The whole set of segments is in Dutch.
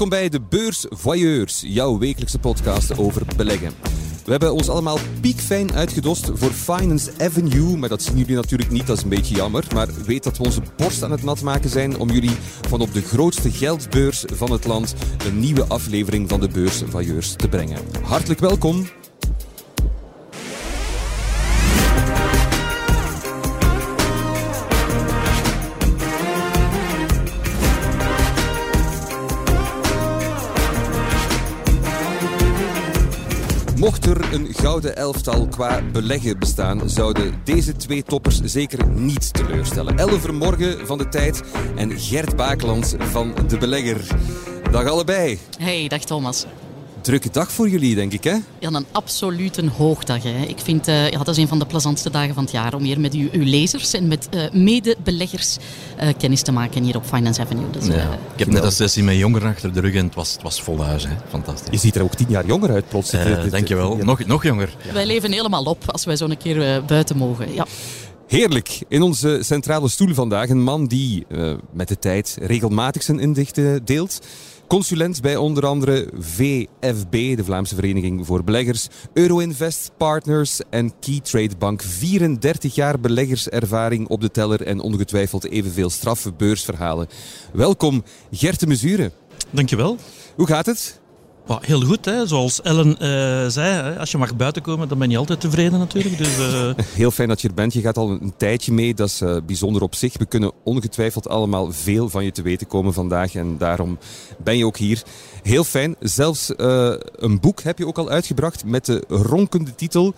Welkom bij de Beurs Voyeurs, jouw wekelijkse podcast over beleggen. We hebben ons allemaal piekfijn uitgedost voor Finance Avenue, maar dat zien jullie natuurlijk niet, dat is een beetje jammer. Maar weet dat we onze borst aan het nat maken zijn om jullie van op de grootste geldbeurs van het land een nieuwe aflevering van de Beurs Voyeurs te brengen. Hartelijk welkom. Mocht er een gouden elftal qua beleggen bestaan, zouden deze twee toppers zeker niet teleurstellen. Elle Vermorgen van de Tijd en Gert Bakeland van de Belegger. Dag allebei. Hey, dag Thomas. Drukke dag voor jullie, denk ik, hè? Ja, een absolute hoogdag. Hè. Ik vind uh, ja, dat is een van de plezantste dagen van het jaar om hier met uw, uw lezers en met uh, medebeleggers uh, kennis te maken hier op Finance Avenue. Dus, ja. Ik heb net een sessie met jongeren achter de rug en het was, het was vol huis. Hè. Fantastisch. Je ziet er ook tien jaar jonger uit, plots. dankjewel. Nog, nog jonger. Ja. Wij leven helemaal op als wij zo een keer buiten mogen. Ja. Heerlijk. In onze centrale stoel vandaag een man die met de tijd regelmatig zijn inzichten deelt. Consulent bij onder andere VFB, de Vlaamse Vereniging voor Beleggers, Euroinvest Partners en Keytrade Bank. 34 jaar beleggerservaring op de teller en ongetwijfeld evenveel straffe beursverhalen. Welkom Gert de Mezuren. Dankjewel. Hoe gaat het? Heel goed, hè. zoals Ellen uh, zei. Als je mag buiten komen, dan ben je altijd tevreden natuurlijk. Dus, uh... Heel fijn dat je er bent. Je gaat al een tijdje mee. Dat is uh, bijzonder op zich. We kunnen ongetwijfeld allemaal veel van je te weten komen vandaag. En daarom ben je ook hier. Heel fijn. Zelfs een boek heb je ook al uitgebracht met de ronkende titel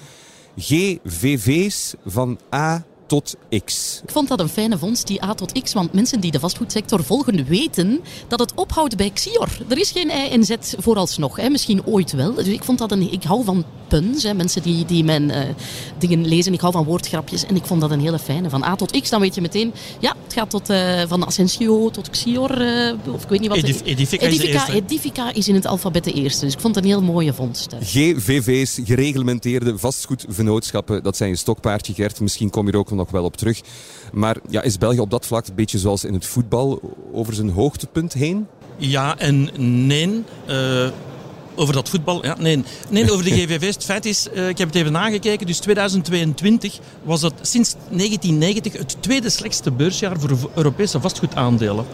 GVV's van A tot X. Ik vond dat een fijne vondst, die A tot X. Want mensen die de vastgoedsector volgen weten dat het ophoudt bij Xior. Er is geen I en Z vooralsnog. Hè. Misschien ooit wel. Dus ik vond dat een... Ik hou van puns. Hè. Mensen die, die mijn uh, dingen lezen. Ik hou van woordgrapjes. En ik vond dat een hele fijne. Van A tot X, dan weet je meteen... Ja, het gaat tot, uh, van Ascensio tot Xior. Uh, of ik weet niet wat... Edif Edifica, Edifica, is Edifica is in het alfabet de eerste. Dus ik vond het een heel mooie vondst. GVV's, gereglementeerde vastgoedvernootschappen. Dat zijn je stokpaardje, Gert. Misschien kom je er ook nog wel op terug. Maar ja, is België op dat vlak een beetje zoals in het voetbal over zijn hoogtepunt heen? Ja en nee. Uh, over dat voetbal, ja, nee. Nee, over de GVV's. Het feit is, uh, ik heb het even nagekeken, dus 2022 was dat sinds 1990 het tweede slechtste beursjaar voor Europese vastgoedaandelen.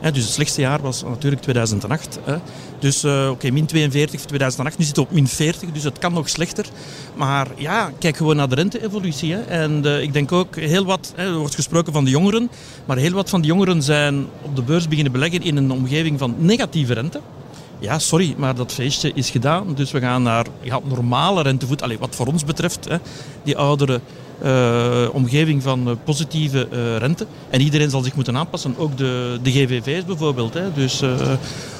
He, dus het slechtste jaar was natuurlijk 2008. Hè. Dus uh, oké, okay, min 42 voor 2008. Nu zitten we op min 40, dus het kan nog slechter. Maar ja, kijk gewoon naar de rente-evolutie. En uh, ik denk ook heel wat, hè, er wordt gesproken van de jongeren, maar heel wat van de jongeren zijn op de beurs beginnen beleggen in een omgeving van negatieve rente. Ja, sorry, maar dat feestje is gedaan. Dus we gaan naar ja, normale rentevoet. Allee, wat voor ons betreft, hè, die oudere uh, omgeving van uh, positieve uh, rente. En iedereen zal zich moeten aanpassen, ook de, de GVV's bijvoorbeeld. Hè. Dus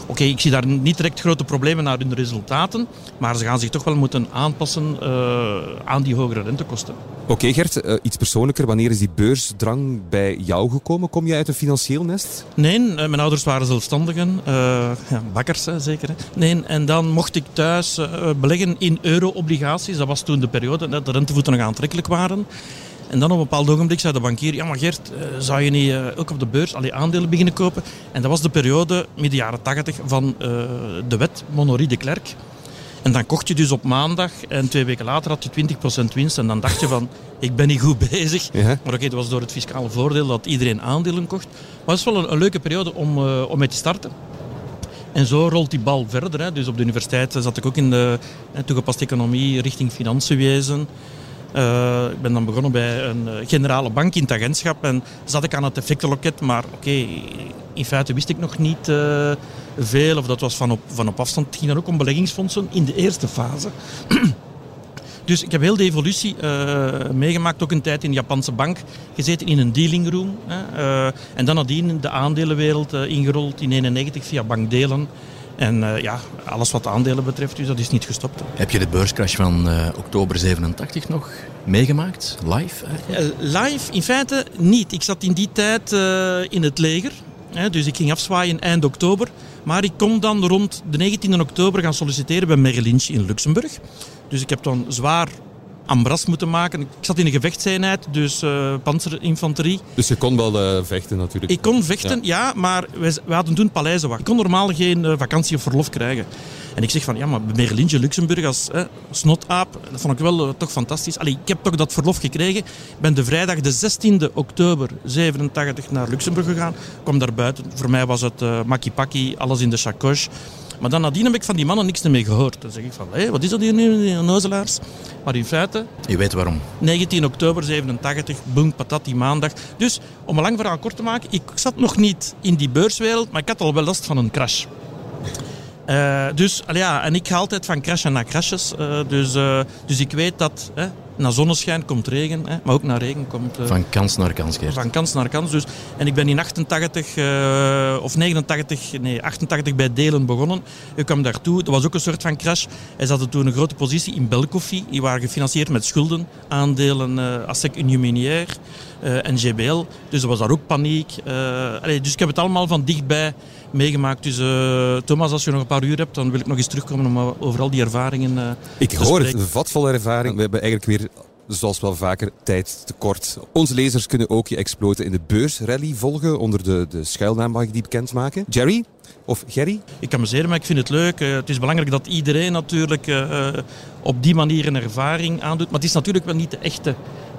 okay, ik zie daar niet direct grote problemen naar hun resultaten, maar ze gaan zich toch wel moeten aanpassen uh, aan die hogere rentekosten. Oké okay, Gert, uh, iets persoonlijker. Wanneer is die beursdrang bij jou gekomen? Kom je uit een financieel nest? Nee, uh, mijn ouders waren zelfstandigen, ja, bakkers hè, zeker. Hè. Nee, en dan mocht ik thuis beleggen in euro-obligaties. Dat was toen de periode dat de rentevoeten nog aantrekkelijk waren. En dan op een bepaald ogenblik zei de bankier, ja maar Gert, zou je niet ook op de beurs al die aandelen beginnen kopen? En dat was de periode, midden jaren 80, van uh, de wet Monorie de Klerk. En dan kocht je dus op maandag en twee weken later had je 20% winst. En dan dacht je van, ik ben niet goed bezig. Ja. Maar oké, okay, het was door het fiscale voordeel dat iedereen aandelen kocht. Maar het is wel een, een leuke periode om, uh, om mee te starten. En zo rolt die bal verder. Hè. Dus op de universiteit zat ik ook in de toegepaste economie richting financiënwezen. Uh, ik ben dan begonnen bij een generale bank in het agentschap en zat ik aan het effectenloket, maar oké, in feite wist ik nog niet uh, veel, of dat was van op, van op afstand. Het ging dan ook om beleggingsfondsen in de eerste fase. Dus ik heb heel de evolutie meegemaakt, ook een tijd in de Japanse bank gezeten in een dealing room. Hè, en dan nadien de aandelenwereld ingerold in 91 via bankdelen. En ja, alles wat aandelen betreft, dus dat is niet gestopt. Heb je de beurscrash van oktober 87 nog meegemaakt, live? live in feite niet. Ik zat in die tijd in het leger. Hè, dus ik ging afzwaaien eind oktober. Maar ik kon dan rond de 19e oktober gaan solliciteren bij Merrill Lynch in Luxemburg. Dus ik heb dan zwaar ambras moeten maken. Ik zat in een gevechtseenheid, dus uh, panzerinfanterie. Dus je kon wel uh, vechten natuurlijk? Ik kon vechten, ja, maar wij, wij, hadden toen paleizenwacht. Ik kon normaal geen uh, vakantie of verlof krijgen. En ik zeg van, ja, maar Merlintje Luxemburg als eh, snotaap, dat vond ik wel toch fantastisch. Allee, ik heb toch dat verlof gekregen. Ik ben de vrijdag de 16e oktober 87 naar Luxemburg gegaan. Ik kwam daar buiten. Voor mij was het uh, makkie alles in de chacoche. Maar dan nadien heb ik van die mannen niks meer gehoord. Dan zeg ik van, hé, wat is dat hier nu, die nozelaars? Maar in feite... Je weet waarom. 19 oktober 87, boom, patat, die maandag. Dus, om een lang verhaal kort te maken, ik zat nog niet in die beurswereld, maar ik had al wel last van een crash. Uh, dus, ja, en ik ga altijd van crashen naar crashes. Uh, dus, uh, dus ik weet dat na zonneschijn komt regen, hè, maar ook naar regen komt... van kans naar kans, Geert. Van kans naar kans. Dus, en ik ben in 88 of 89, nee, 88 bij Delen begonnen. Ik kwam daartoe, dat was ook een soort van crash. Hij zat toen een grote positie in Belcoffie. Die waren gefinancierd met schulden, aandelen ASEC Union Minière en GBL. Dus er was daar ook paniek. Dus ik heb het allemaal van dichtbij meegemaakt. Dus uh, Thomas, als je nog een paar uur hebt, dan wil ik nog eens terugkomen om over al die ervaringen uh, Ik hoor het, een vatvolle ervaring. We hebben eigenlijk weer zoals wel vaker, tijd tekort. Onze lezers kunnen ook je exploten in de beursrally volgen onder de, de schuilnaam, mag ik die bekendmaken? Jerry? Of Gerry? Ik amuseer me, ik vind het leuk. Uh, het is belangrijk dat iedereen natuurlijk uh, op die manier een ervaring aandoet. Maar het is natuurlijk wel niet de echte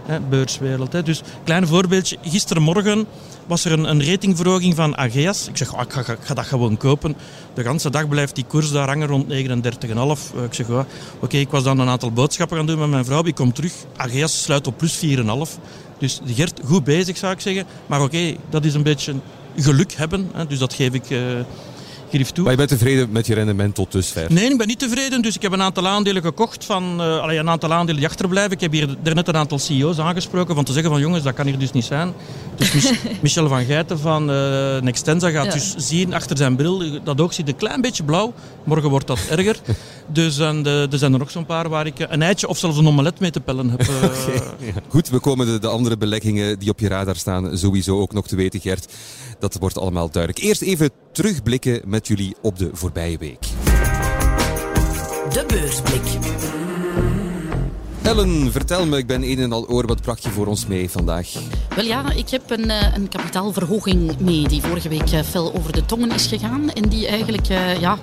hè, beurswereld. Hè. Dus, klein voorbeeldje. Gisterenmorgen was er een, een ratingverhoging van Ageas. Ik zeg, oh, ik, ga, ik, ga, dat gewoon kopen. De hele dag blijft die koers daar hangen rond 39,5. Ik zeg, oh, oké, ik was dan een aantal boodschappen gaan doen met mijn vrouw. Ik kom terug. Ageas sluit op plus 4,5. Dus Gert, goed bezig zou ik zeggen. Maar oké, dat is een beetje geluk hebben. Hè. Dus dat geef ik... Uh, Toe. Maar je bent tevreden met je rendement tot dusver? Nee, ik ben niet tevreden. Dus ik heb een aantal aandelen gekocht van uh, allee, een aantal aandelen die achterblijven. Ik heb hier net een aantal CEO's aangesproken van te zeggen van jongens, dat kan hier dus niet zijn. Dus Michel van Geiten van uh, Nextensa gaat dus zien achter zijn bril, dat oog ziet een klein beetje blauw. Morgen wordt dat erger. Dus en de, er zijn er nog zo'n paar waar ik een eitje of zelfs een omelet mee te pellen heb. Uh... Okay, Goed, we komen de, de andere beleggingen die op je radar staan sowieso ook nog te weten, Gert. Dat wordt allemaal duidelijk. Eerst even terugblikken met jullie op de voorbije week. De beursblik. Ellen, vertel me, ik ben een en al oor. Wat bracht je voor ons mee vandaag? Wel ja, ik heb een, eh, een kapitaalverhoging mee die vorige week eh, fel over de tongen is gegaan. En die eigenlijk, uh, ja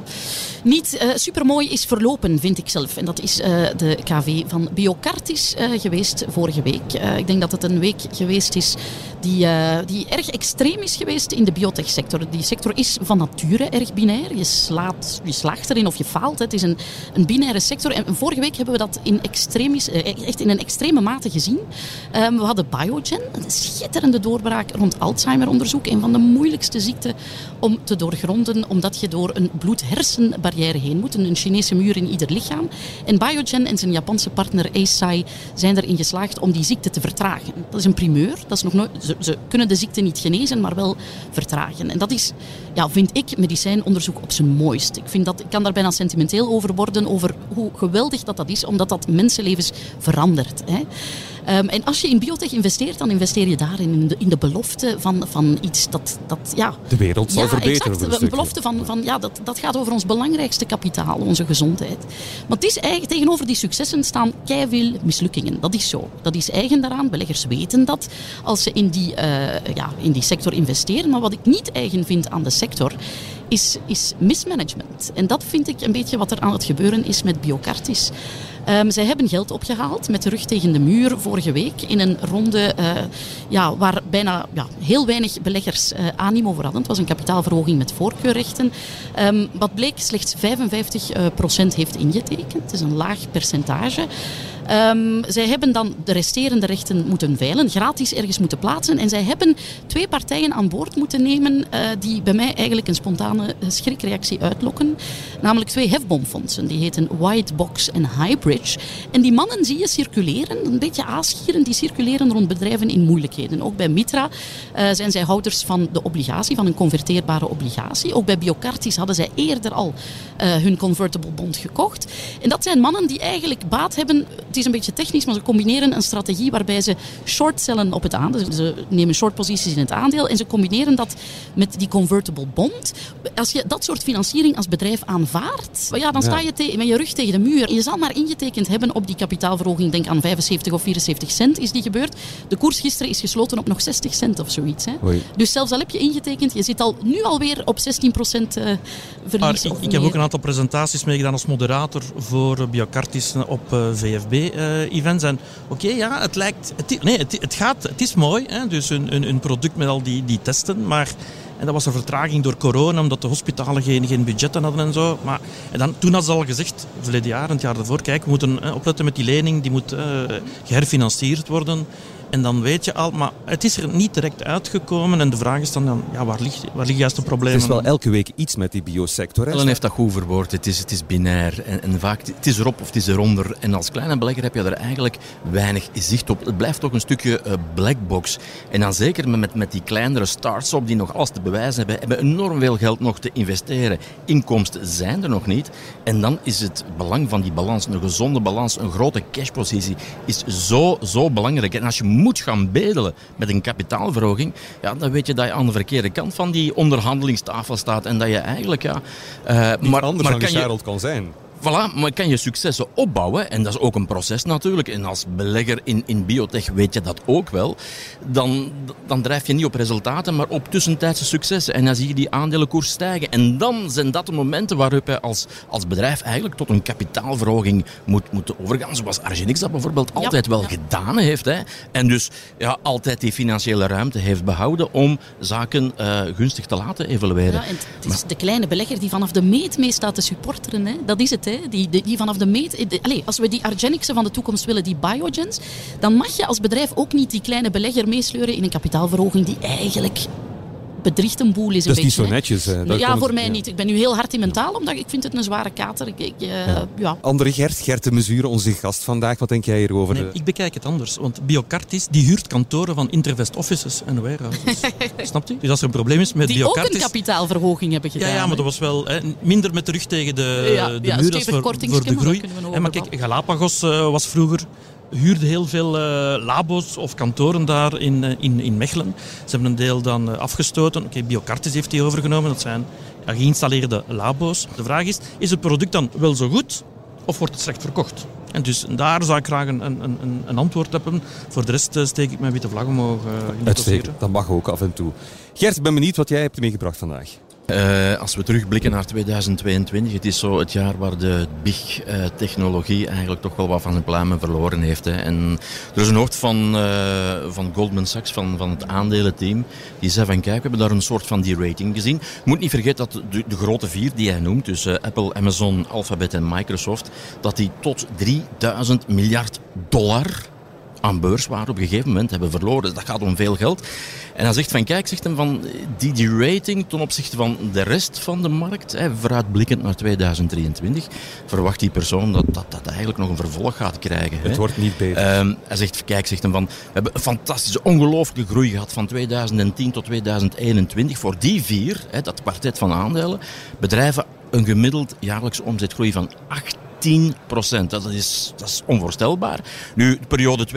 niet uh, supermooi is verlopen, vind ik zelf. En dat is uh, de KV van Biocartis uh, geweest vorige week. ik denk dat het een week geweest is die, die erg extreem is geweest in de biotechsector. Die sector is van nature erg binair. Je, slaat, je slaagt erin of je faalt. Het is een, een binaire sector. En vorige week hebben we dat in extremis, echt in een extreme mate gezien. Um, we hadden Biogen, een schitterende doorbraak rond Alzheimer-onderzoek. Een van de moeilijkste ziekten om te doorgronden, omdat je door een bloed-hersenbarrière heen moeten. Een Chinese muur in ieder lichaam. En Biogen en zijn Japanse partner Eisai zijn erin geslaagd om die ziekte te vertragen. Dat is een primeur. Dat is nog nooit, ze, ze kunnen de ziekte niet genezen, maar wel vertragen. En dat is, ja, vind ik, medicijnonderzoek op zijn mooist. Ik, vind dat, ik kan daar bijna sentimenteel over worden, over hoe geweldig dat, dat is, omdat dat mensenlevens verandert. Hè. Um, en als je in biotech investeert, dan investeer je daarin in de, in de belofte van, van iets dat, dat ja... De wereld zal ja, verbeteren. Exact, een belofte van, van ja, dat, dat gaat over ons belangrijkste kapitaal, onze gezondheid. Maar het is eigenlijk, tegenover die successen staan veel mislukkingen. Dat is zo. Dat is eigen daaraan. Beleggers weten dat als ze in die, uh, ja, in die sector investeren. Maar wat ik niet eigen vind aan de sector, is, is mismanagement. En dat vind ik een beetje wat er aan het gebeuren is met Biocartis. Um, zij hebben geld opgehaald met de rug tegen de muur vorige week in een ronde uh, ja, waar bijna ja, heel weinig beleggers uh, animo voor hadden. Het was een kapitaalverhoging met voorkeurrechten. Um, wat bleek, slechts 55 uh, procent heeft ingetekend. Het is een laag percentage. Um, zij hebben dan de resterende rechten moeten veilen, gratis ergens moeten plaatsen. En zij hebben twee partijen aan boord moeten nemen uh, die bij mij eigenlijk een spontane schrikreactie uitlokken. Namelijk twee hefboomfondsen. Die heten Whitebox en Highbridge. En die mannen zie je circuleren, een beetje aasgieren, die circuleren rond bedrijven in moeilijkheden. Ook bij Mitra uh, zijn zij houders van de obligatie, van een converteerbare obligatie. Ook bij Biocartis hadden zij eerder al uh, hun convertible bond gekocht. En dat zijn mannen die eigenlijk baat hebben het is een beetje technisch, maar ze combineren een strategie waarbij ze shortcellen op het aandeel. Dus ze nemen shortposities in het aandeel en ze combineren dat met die convertible bond. Als je dat soort financiering als bedrijf aanvaardt, ja, dan sta je te- met je rug tegen de muur. Je zal maar ingetekend hebben op die kapitaalverhoging, denk aan 75 of 74 cent is die gebeurd. De koers gisteren is gesloten op nog 60 cent of zoiets. Hè. Oei. Dus zelfs al heb je ingetekend, je zit al nu alweer op 16 procent Maar verlies. ik, heb ook een aantal presentaties meegedaan als moderator voor eh, Biocartis op VFB-events. en oké, ja, het lijkt... Nee, het, het gaat... Het is mooi, hè, dus een, een, een product met al die, die testen, maar... En dat was een vertraging door corona, omdat de hospitalen geen, geen budgetten hadden en zo. Maar en dan, toen hadden ze al gezegd, verleden jaar het jaar ervoor, kijk, we moeten eh, opletten met die lening, die moet eh, geherfinancierd worden. En dan weet je al, maar het is er niet direct uitgekomen. En de vraag is dan, dan ja, waar, ligt, waar liggen juist de problemen? Het is wel elke week iets met die biosector. Ellen heeft dat goed verwoord. Het is, het is binair. En, en vaak, het is erop of het is eronder. En als kleine belegger heb je er eigenlijk weinig zicht op. Het blijft toch een stukje eh, blackbox. En dan zeker met, met die kleinere start-up die nog alles te bewijzen hebben, hebben enorm veel geld nog te investeren. Inkomsten zijn er nog niet. En dan is het belang van die balans, een gezonde balans, een grote cashpositie, is zo, zo belangrijk. En als je moet gaan bedelen met een kapitaalverhoging, ja, dan weet je dat je aan de verkeerde kant van die onderhandelingstafel staat. En dat je eigenlijk, ja... eh, maar, anders maar dan kan Gerald kan zijn. Voilà, maar kan je successen opbouwen, en dat is ook een proces natuurlijk, en als belegger in, in biotech weet je dat ook wel, dan, dan drijf je niet op resultaten, maar op tussentijdse successen. En dan zie je die aandelenkoers stijgen. En dan zijn dat de momenten waarop je als, als bedrijf eigenlijk tot een kapitaalverhoging moet, moet overgaan, zoals Argenix dat bijvoorbeeld Ja, altijd wel ja. gedaan heeft. Hè. En dus ja, altijd die financiële ruimte heeft behouden om zaken eh, gunstig te laten evalueren. Ja, en het is de kleine belegger die vanaf de meet mee staat te supporteren. Hè. Dat is het, Die, die, vanaf de meet... de- allee, als we die Argenixen van de toekomst willen, die biogens, dan mag je als bedrijf ook niet die kleine belegger meesleuren in een kapitaalverhoging die eigenlijk bedriegt een boel is. Een Dat is niet beetje, zo netjes. hè. Ja, voor mij ja. niet. Ik ben nu heel hard in mentaal, omdat ik vind het een zware kater. Ik, ik, eh, ja. Andere Gert, Gert de Mesure, onze gast vandaag. Wat denk jij hierover? Nee, ik bekijk het anders. Want Biocartis die huurt kantoren van Intervest Offices en warehouses. Snapt u? Dus als er een probleem is met Die ook een Biocartis... kapitaalverhoging hebben Ja, gedaan. ja, maar hè. dat was wel hè, minder met de rug tegen de, Ja, de ja, muur. Dat is stevig voor, voor de maar groei. daar kunnen we Hè, maar kijk, Galapagos eh, was vroeger huurde heel veel eh, labo's of kantoren daar in, eh, in, in Mechelen. Ze hebben een deel dan eh, afgestoten. Oké, Biocartis heeft die overgenomen. Dat zijn geïnstalleerde labo's. De vraag is, is het product dan wel zo goed of wordt het slecht verkocht? En dus daar zou ik graag een, een, een, een antwoord hebben. Voor de rest steek ik mijn witte vlag omhoog. Uitstekend, dat mag ook af en toe. Gert, ik ben benieuwd wat jij hebt meegebracht vandaag. Eh, als we terugblikken naar 2022, het is zo het jaar waar de big eh, eigenlijk toch wel wat van zijn pluimen verloren heeft. Hè. En er is een hoofd van, eh, van Goldman Sachs, van, van het aandelenteam, die zei van kijk, we hebben daar een soort van die rating gezien. Moet niet vergeten dat de, de grote vier die hij noemt, dus Apple, Amazon, Alphabet en Microsoft, dat die tot 3000 miljard dollar aan beurs waren op een gegeven moment hebben verloren. Dus dat gaat om veel geld. En hij zegt van, kijk, zegt hem van, die, die rating ten opzichte van de rest van de markt, hè, vooruitblikkend naar 2023, verwacht die persoon dat dat, dat eigenlijk nog een vervolg gaat krijgen. Hè. Het wordt niet beter. Ehm, hij zegt, kijk, zegt hem van, we hebben een fantastische, ongelooflijke groei gehad van 2010 tot 2021. Voor die vier, hè, dat kwartet van aandelen, bedrijven een gemiddeld jaarlijkse omzetgroei van 18 procent. Dat is, dat is onvoorstelbaar. Nu, de periode 2021-2024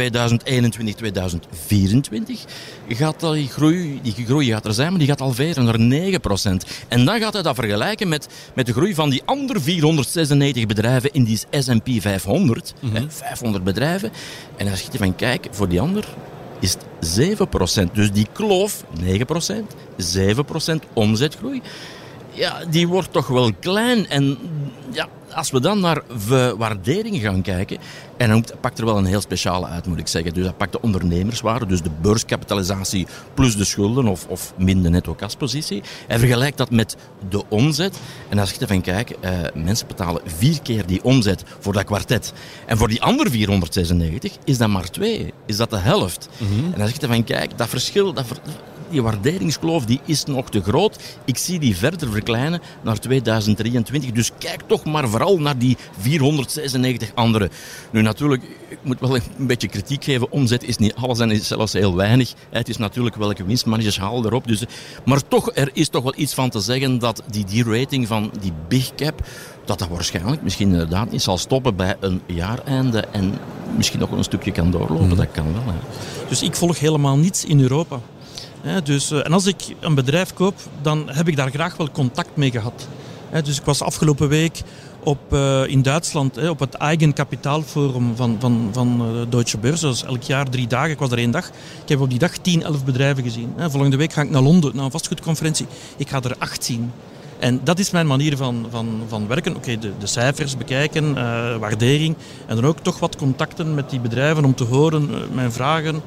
gaat die groei, die groei gaat er zijn, maar die gaat alweer naar 9 procent. En dan gaat hij dat vergelijken met, met de groei van die andere 496 bedrijven in die S&P 500. hè, 500 bedrijven. En dan zegt hij van, kijk, voor die ander is het 7%. Dus die kloof, 9%, 7% omzetgroei, ja, die wordt toch wel klein. En ja, als we dan naar de waardering gaan kijken, en dan pakt er wel een heel speciale uit, moet ik zeggen. Dus dat pakt de ondernemerswaarde, dus de beurskapitalisatie plus de schulden of, of min de netto kaspositie. Hij vergelijkt dat met de omzet. En dan zegt hij van, kijk, eh, mensen betalen vier keer die omzet voor dat kwartet. En voor die andere 496 is dat maar twee. Is dat de helft. En dan zegt hij van, kijk, dat verschil, dat ver- die waarderingskloof die is nog te groot. Ik zie die verder verkleinen naar 2023. Dus kijk toch maar vooral naar die 496 andere. Nu natuurlijk, ik moet wel een beetje kritiek geven. Omzet is niet alles en is zelfs heel weinig. Het is natuurlijk welke winstmarges halen erop. Dus, maar toch, er is toch wel iets van te zeggen dat die D-rating van die big cap dat dat waarschijnlijk misschien inderdaad niet zal stoppen bij een jaareinde en misschien nog een stukje kan doorlopen. Dat kan wel. Hè. Dus ik volg helemaal niets in Europa. Dus, eh, en als ik een bedrijf koop, dan heb ik daar graag wel contact mee gehad. Dus ik was afgelopen week op, eh, in Duitsland op het Eigenkapitaalforum van, van, van eh, Deutsche Börse. Dat is elk jaar drie dagen. Ik was er één dag. Ik heb op die dag 10, 11 bedrijven gezien. Volgende week ga ik naar Londen, naar een vastgoedconferentie. Ik ga er acht zien. En dat is mijn manier van, van, van werken. Oké, de, de cijfers bekijken, waardering. En dan ook toch wat contacten met die bedrijven om te horen, mijn vragen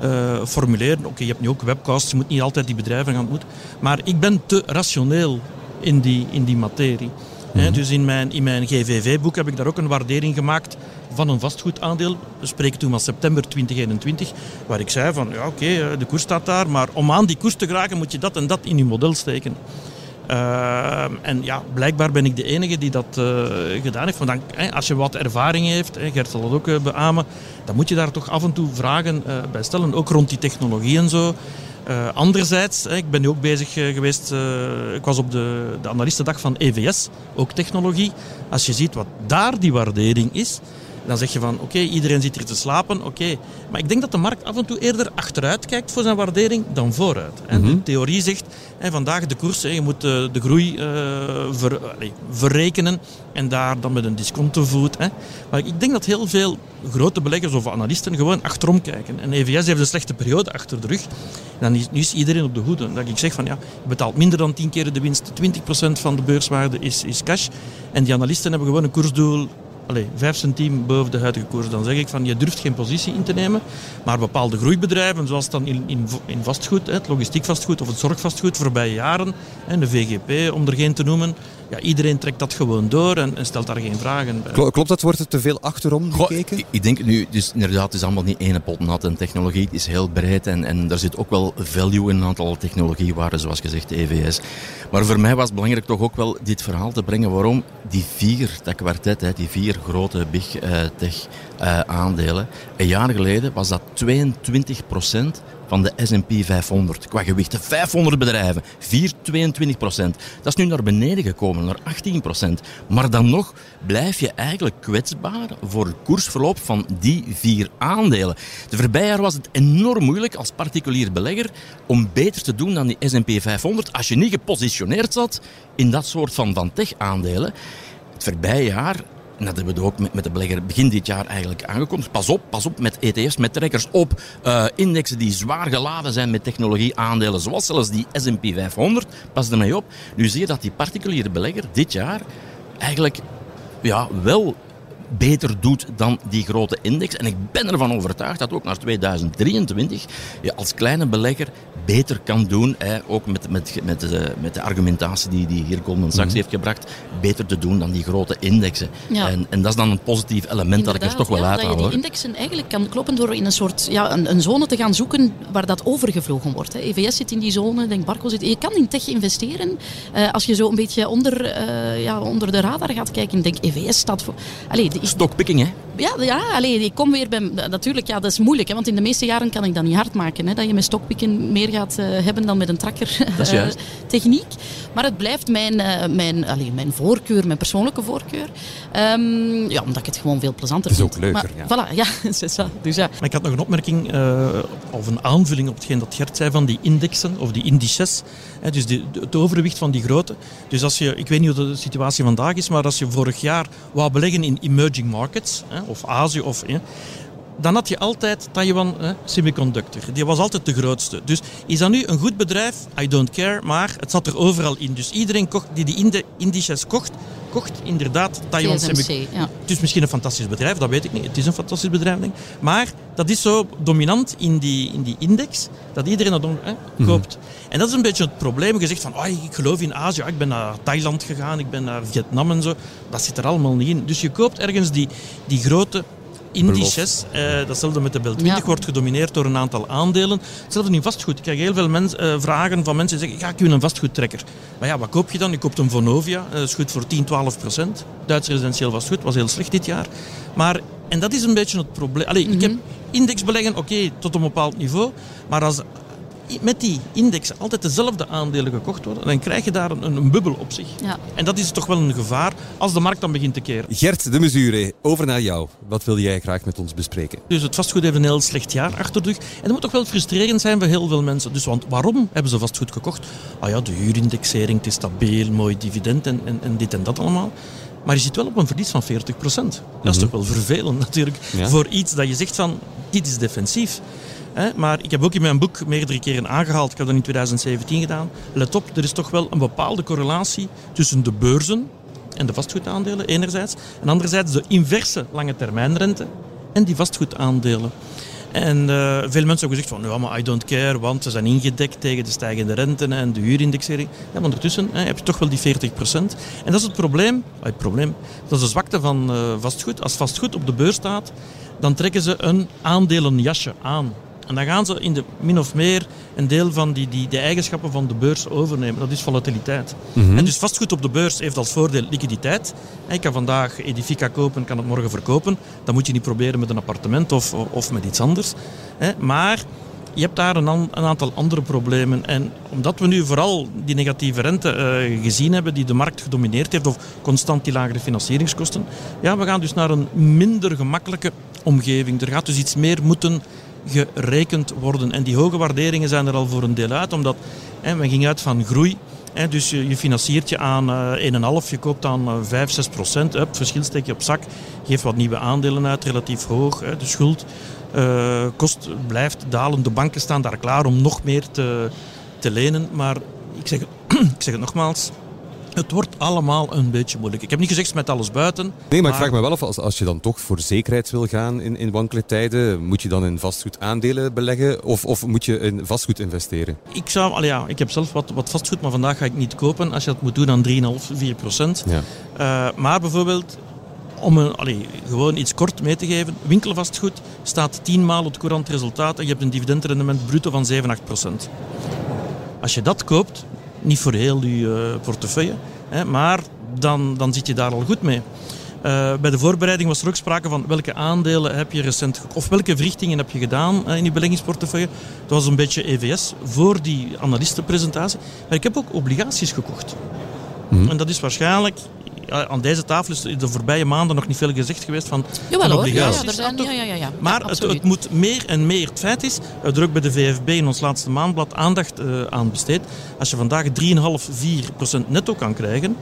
eh, formuleren. Oké, je hebt nu ook webcasts, je moet niet altijd die bedrijven gaan ontmoeten. Maar ik ben te rationeel in die, in die materie. Hè, dus in mijn, in mijn GVV-boek heb ik daar ook een waardering gemaakt van een vastgoedaandeel. We spreken toen van september 2021, waar ik zei van ja oké, eh, de koers staat daar, maar om aan die koers te geraken moet je dat en dat in je model steken. Uh, en ja, blijkbaar ben ik de enige die dat uh, gedaan heeft. Want dan, als je wat ervaring heeft, Gert zal dat ook uh, beamen, dan moet je daar toch af en toe vragen bij stellen, ook rond die technologie en zo. anderzijds, ik ben nu ook bezig geweest, ik was op de, de analistendag van EVS, ook technologie. Als je ziet wat daar die waardering is, dan zeg je van oké, iedereen zit hier te slapen, oké. Maar ik denk dat de markt af en toe eerder achteruit kijkt voor zijn waardering dan vooruit. En de theorie zegt, hè, vandaag de koers, je moet de, de groei ver, allez, verrekenen en daar dan met een discontovoet. Hè. Maar ik denk dat heel veel grote beleggers of analisten gewoon achterom kijken. En EVS heeft een slechte periode achter de rug. En dan is, nu is iedereen op de hoede. Dat ik zeg van ja, je betaalt minder dan 10 keer de winst, 20% van de beurswaarde is, is cash. En die analisten hebben gewoon een koersdoel allez, 5 centiem boven de huidige koers, dan zeg ik van je durft geen positie in te nemen. Maar bepaalde groeibedrijven, zoals dan in, in, in vastgoed, het logistiek vastgoed of het zorgvastgoed voorbije jaren, de VGP om er geen te noemen, ja, iedereen trekt dat gewoon door en, en stelt daar geen vragen bij. Klopt dat? Wordt er te veel achterom gekeken? Goh, ik denk nu, dus inderdaad, het is allemaal niet ene pot nat. En technologie is heel breed en, en er zit ook wel value in een aantal technologiewaarden, zoals gezegd, de EVS. Maar voor mij was het belangrijk toch ook wel dit verhaal te brengen waarom die vier, dat kwartet, hè, die vier grote big uh, tech uh, aandelen, een jaar geleden was dat 22 van de S&P 500. Qua gewichten 500 bedrijven, 4, 22 procent. Dat is nu naar beneden gekomen, naar 18 procent. Maar dan nog blijf je eigenlijk kwetsbaar voor het koersverloop van die vier aandelen. De voorbije jaar was het enorm moeilijk als particulier belegger om beter te doen dan die S&P 500 als je niet gepositioneerd zat in dat soort van, van tech-aandelen. Het voorbije jaar dat hebben we ook met, met de belegger begin dit jaar eigenlijk aangekondigd. Pas op, pas op met ETF's, met trekkers op uh, indexen die zwaar geladen zijn met technologieaandelen, zoals zelfs die S&P 500. Pas ermee op. Nu zie je dat die particuliere belegger dit jaar eigenlijk ja, wel beter doet dan die grote index. En ik ben ervan overtuigd dat ook naar 2023 je als kleine belegger beter kan doen, hè, ook met, met, met, de, met de argumentatie die, die hier Goldman Sachs mm -hmm. heeft gebracht, beter te doen dan die grote indexen. Ja. En, en dat is dan een positief element Inderdaad, dat ik er toch wel ja, uit haal. Dat je die indexen eigenlijk kan kloppen door in een soort ja, een, een zone te gaan zoeken waar dat overgevlogen wordt. Hè. EVS zit in die zone, denk Barco zit. Je kan in tech investeren uh, als je zo een beetje onder, uh, ja, onder de radar gaat kijken. Ik denk EVS staat voor. Allee, de, Stockpicking, hè? Ja, ja allee, ik kom weer bij. Natuurlijk, ja, dat is moeilijk, hè, want in de meeste jaren kan ik dat niet hard maken. Hè, dat je met stockpicken meer gaat uh, hebben dan met een tracker uh, techniek. Maar het blijft mijn, uh, mijn, allee, mijn voorkeur, mijn persoonlijke voorkeur. Um, ja, omdat ik het gewoon veel plezanter vind. Het is ook leuker, maar, ja. Voilà, ja, is dat. Dus, ja. Maar ik had nog een opmerking of een aanvulling op hetgeen dat Gert zei van die indexen of die indices. Hè, dus die, het overwicht van die grote. Dus als je, ik weet niet hoe de situatie vandaag is, maar als je vorig jaar wou beleggen in emerging markets, hè, of Azië, of, hè, dan had je altijd Taiwan hè, Semiconductor. Die was altijd de grootste. Dus is dat nu een goed bedrijf? I don't care, maar het zat er overal in. Dus iedereen kocht, die die indices kocht, kocht inderdaad Taiwan Semiconductor. Ja. Het is misschien een fantastisch bedrijf, dat weet ik niet. Het is een fantastisch bedrijf, denk ik. Maar dat is zo dominant in die, in die index, dat iedereen dat hè, koopt. Mm -hmm. En dat is een beetje het probleem. Je zegt van, oh, ik geloof in Azië, ik ben naar Thailand gegaan, ik ben naar Vietnam en zo. Dat zit er allemaal niet in. Dus je koopt ergens die, die grote indices, eh, datzelfde met de Bel 20, Ja. wordt gedomineerd door een aantal aandelen. Hetzelfde in vastgoed. Ik krijg heel veel mens, eh, vragen van mensen die zeggen, ja, ik wil een vastgoedtrekker. Maar ja, wat koop je dan? Je koopt een Vonovia, eh, dat is goed voor 10, 12 procent. Duits residentieel vastgoed was heel slecht dit jaar. Maar, en dat is een beetje het probleem. Allee, Ik heb indexbeleggen, oké, tot een bepaald niveau. Maar als met die index altijd dezelfde aandelen gekocht worden, dan krijg je daar een, een bubbel op zich. Ja. En dat is toch wel een gevaar als de markt dan begint te keren. Gert de Mesure, over naar jou. Wat wil jij graag met ons bespreken? Dus het vastgoed heeft een heel slecht jaar achter de rug. En dat moet toch wel frustrerend zijn voor heel veel mensen. Dus want waarom hebben ze vastgoed gekocht? Ah ja, de huurindexering, het is stabiel, mooi dividend en, en, en dit en dat allemaal. Maar je zit wel op een verlies van 40%. Dat is toch wel vervelend natuurlijk. Ja. Voor iets dat je zegt van, dit is defensief. Maar ik heb ook in mijn boek meerdere keren aangehaald, ik heb dat in 2017 gedaan. Let op, er is toch wel een bepaalde correlatie tussen de beurzen en de vastgoedaandelen enerzijds. En anderzijds de inverse lange termijnrente en die vastgoedaandelen. En eh, veel mensen hebben gezegd van, ja, maar I don't care, want ze zijn ingedekt tegen de stijgende rente en de huurindexering. Ja, maar ondertussen hè, heb je toch wel die 40%. En dat is het probleem, ah, het probleem, dat is de zwakte van eh, vastgoed. Als vastgoed op de beurs staat, dan trekken ze een aandelenjasje aan. En dan gaan ze in de, min of meer een deel van die, die, de eigenschappen van de beurs overnemen. Dat is volatiliteit. En dus vastgoed op de beurs heeft als voordeel liquiditeit. Ik kan vandaag Edifica kopen, kan het morgen verkopen. Dat moet je niet proberen met een appartement of, of met iets anders. Maar je hebt daar een, een aantal andere problemen. En omdat we nu vooral die negatieve rente eh, gezien hebben, die de markt gedomineerd heeft, of constant die lagere financieringskosten, ja, we gaan dus naar een minder gemakkelijke omgeving. Er gaat dus iets meer moeten gerekend worden. En die hoge waarderingen zijn er al voor een deel uit, omdat hè, men ging uit van groei. Hè, dus je, financiert je aan eh 1,5, je koopt aan eh, 5, 6 procent. Up, verschil steek je op zak, geeft wat nieuwe aandelen uit, relatief hoog. Hè, de schuld eh, kost blijft dalen. De banken staan daar klaar om nog meer te, te lenen. Maar ik zeg, ik zeg het nogmaals, het wordt allemaal een beetje moeilijk. Ik heb niet gezegd met alles buiten. Nee, maar ik vraag me wel af, als, als je dan toch voor zekerheid wil gaan in, in wankele tijden, moet je dan in vastgoed aandelen beleggen of, of moet je in vastgoed investeren? Ik, zou, allee, ja, ik heb zelf wat, wat vastgoed, maar vandaag ga ik niet kopen. Als je dat moet doen, dan 3,5, 4 procent. Ja. Eh, maar bijvoorbeeld, om een, allee, gewoon iets kort mee te geven. Winkelvastgoed staat 10 maal het courant resultaat en je hebt een dividendrendement bruto van 7, 8 procent. Als je dat koopt, niet voor heel je eh, portefeuille, hè, maar dan, dan zit je daar al goed mee. Eh, bij de voorbereiding was er ook sprake van welke aandelen heb je recent of welke verrichtingen heb je gedaan eh, in je beleggingsportefeuille. Dat was een beetje EVS voor die analistenpresentatie. Maar ik heb ook obligaties gekocht. En dat is waarschijnlijk, ja, aan deze tafel is de voorbije maanden nog niet veel gezegd geweest van, Jawel van obligaties. ja, ja, ja, ja, ja. Maar het, het moet meer en meer. Het feit is, er ook bij de VFB in ons laatste maandblad aandacht eh, aan besteed. Als je vandaag 3,5, 4 procent netto kan krijgen,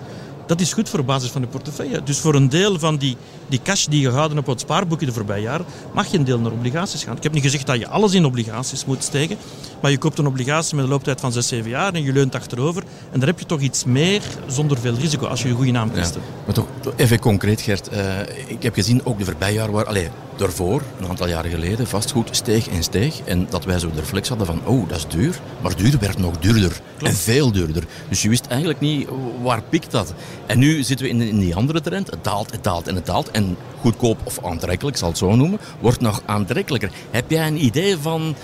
dat is goed voor de basis van je portefeuille. Dus voor een deel van die, die cash die je gehouden hebt op het spaarboekje de voorbije jaren, mag je een deel naar obligaties gaan. Ik heb niet gezegd dat je alles in obligaties moet steken, maar je koopt een obligatie met een looptijd van 6, 7 jaar en je leunt achterover. En daar heb je toch iets meer zonder veel risico als je een goede naam kiest. Ja. Maar toch, even concreet, Gert. Eh, ik heb gezien ook de voorbije jaren, waar, allee, daarvoor, een aantal jaren geleden, vastgoed steeg en steeg. En dat wij zo de reflex hadden van, oh, dat is duur. Maar duur werd nog duurder. En veel duurder. Dus je wist eigenlijk niet, waar pikt dat? En nu zitten we in, in die andere trend. Het daalt, het daalt en het daalt. En goedkoop of aantrekkelijk, ik zal het zo noemen, wordt nog aantrekkelijker. Heb jij een idee van,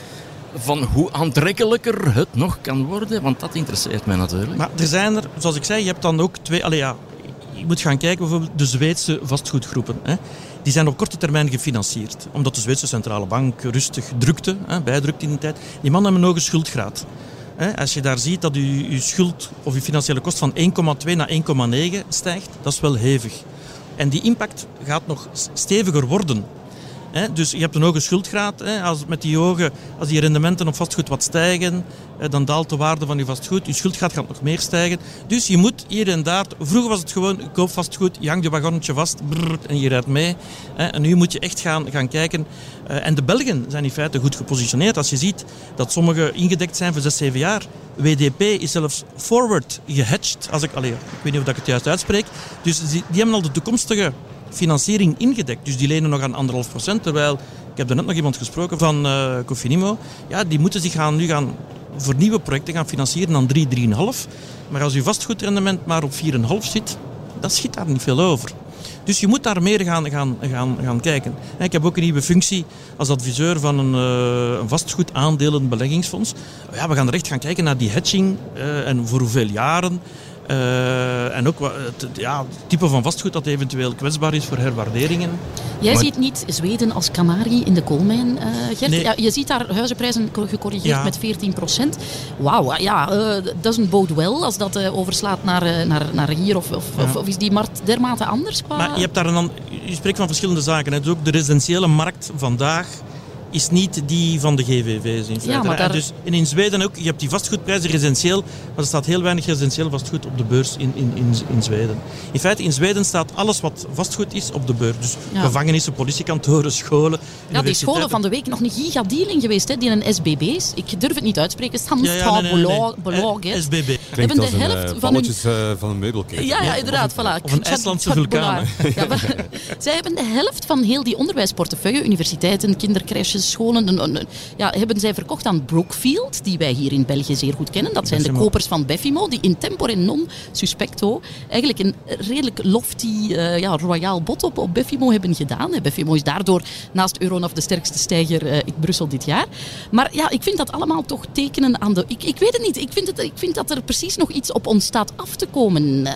van hoe aantrekkelijker het nog kan worden? Want dat interesseert mij natuurlijk. Maar er zijn er, zoals ik zei, je hebt dan ook twee. Allee, ja, je moet gaan kijken bijvoorbeeld de Zweedse vastgoedgroepen. Hè. Die zijn op korte termijn gefinancierd. Omdat de Zweedse centrale bank rustig drukte, hè, bijdrukte in die tijd. Die mannen hebben een hoge schuldgraad. Als je daar ziet dat je, je schuld of je financiële kost van 1,2 naar 1,9 stijgt, dat is wel hevig. En die impact gaat nog steviger worden. Hè, dus je hebt een hoge schuldgraad. Hè, als, met die hoge, als die rendementen op vastgoed wat stijgen, hè, dan daalt de waarde van je vastgoed. Je schuldgraad gaat nog meer stijgen. Dus je moet hier en daar... Vroeger was het gewoon, koop vastgoed, je hangt je wagonnetje vast en je rijdt mee. Hè, en nu moet je echt gaan, gaan kijken. Eh, en de Belgen zijn in feite goed gepositioneerd. Als je ziet dat sommigen ingedekt zijn voor 6, 7 jaar. WDP is zelfs forward gehedged. Als ik, allee, ik weet niet of ik het juist uitspreek. Dus die hebben al de toekomstige financiering ingedekt. Dus die lenen nog aan anderhalf procent. Terwijl, ik heb net nog iemand gesproken van eh Cofinimo. Ja, die moeten zich gaan, nu gaan voor nieuwe projecten gaan financieren aan 3, 3,5. Maar als je vastgoedrendement maar op 4,5 zit, dan schiet daar niet veel over. Dus je moet daar meer gaan, gaan, gaan, gaan kijken. En ik heb ook een nieuwe functie als adviseur van een, uh, een vastgoed aandelen beleggingsfonds. Ja, we gaan er echt gaan kijken naar die hedging uh, en voor hoeveel jaren. Uh, en ook het, ja, type van vastgoed dat eventueel kwetsbaar is voor herwaarderingen. Jij maar... ziet niet Zweden als kanarie in de koolmijn, uh, Gert. Nee. Ja, je ziet daar huizenprijzen gecorrigeerd ja. met 14 procent. Wauw, ja, uh, doesn't bode well als dat overslaat naar, naar, naar hier. Of, of, ja. of, is die markt dermate anders? Qua... Maar je, hebt daar een, je spreekt van verschillende zaken. Hè. Dus ook de residentiële markt vandaag is niet die van de GVV's in feite. Ja, maar daar... dus, en in Zweden ook, je hebt die vastgoedprijzen residentieel, maar er staat heel weinig residentieel vastgoed op de beurs in, in, in, in Zweden. In feite, in Zweden staat alles wat vastgoed is op de beurs. Dus ja. gevangenissen, politiekantoren, scholen. Ja, die scholen van de week nog een gigadealing geweest, hè, die een SBB's. Ik durf het niet uitspreken. Stans ja, ja, nee, nee, SBB. Hebben de helft van hun... Uh, van een meubelketen. Ja, ja, inderdaad. Of, voilà. of een IJslandse vulkaan. Ja, zij hebben de helft van heel die onderwijsportefeuille, universiteiten, kindercrèches, scholen, een, een, ja, hebben zij verkocht aan Brookfield, die wij hier in België zeer goed kennen. Dat zijn de kopers van Beffimo, die in tempore non suspecto eigenlijk een redelijk lofty, uh, ja, royaal bod op, op Beffimo hebben gedaan. Beffimo is daardoor naast Euronaf de sterkste stijger uh, in Brussel dit jaar. Maar ja, ik vind dat allemaal toch tekenen aan de... Ik, ik weet het niet. Ik vind, het, ik vind dat er precies nog iets op ons staat af te komen.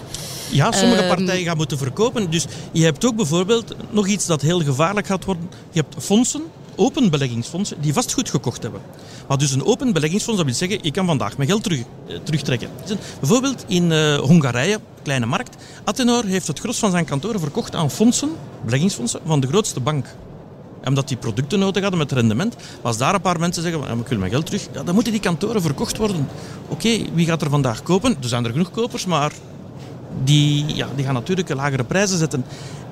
Ja, sommige uh, partijen gaan moeten verkopen. Dus je hebt ook bijvoorbeeld nog iets dat heel gevaarlijk gaat worden. Je hebt fondsen open beleggingsfondsen die vastgoed gekocht hebben. Maar dus een open beleggingsfonds, dat wil zeggen, ik kan vandaag mijn geld terug, eh, terugtrekken. Bijvoorbeeld in uh, Hongarije, kleine markt, Athenor heeft het gros van zijn kantoren verkocht aan fondsen, beleggingsfondsen, van de grootste bank. Omdat die producten nodig hadden met rendement, als daar een paar mensen zeggen, ik wil mijn geld terug, ja, dan moeten die kantoren verkocht worden. Oké, wie gaat er vandaag kopen? Er zijn er genoeg kopers, maar die, ja, die gaan natuurlijk lagere prijzen zetten.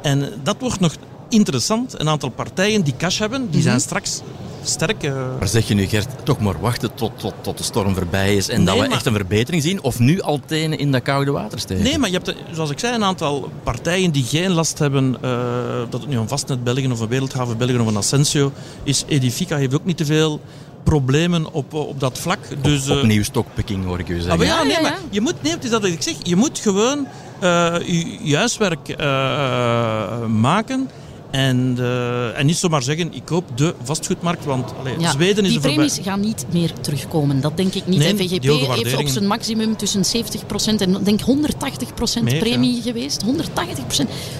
En dat wordt nog interessant. Een aantal partijen die cash hebben, die zijn straks sterk. Uh... Maar zeg je nu, Gert, toch maar wachten tot, tot, tot de storm voorbij is en nee, dat we maar... echt een verbetering zien? Of nu al tenen in dat koude water steken? Nee, maar je hebt, zoals ik zei, een aantal partijen die geen last hebben, uh, dat het nu een Vastnet België of een Wereldhaven België of een Ascensio is. Edifica heeft ook niet te veel problemen op, op dat vlak. Dus, uh... Opnieuw stokpicking hoor ik u zeggen. Ah, ja, nee, maar je moet, nee, het is dat ik zeg, je moet gewoon uh, je, huiswerk uh, maken. En, uh, en niet zomaar zeggen, ik koop de vastgoedmarkt, want allee, ja, Zweden is Die premies gaan niet meer terugkomen, dat denk ik niet. Nee, VGP heeft op zijn maximum tussen 70% en denk 180% meer, premie ja. geweest. 180%.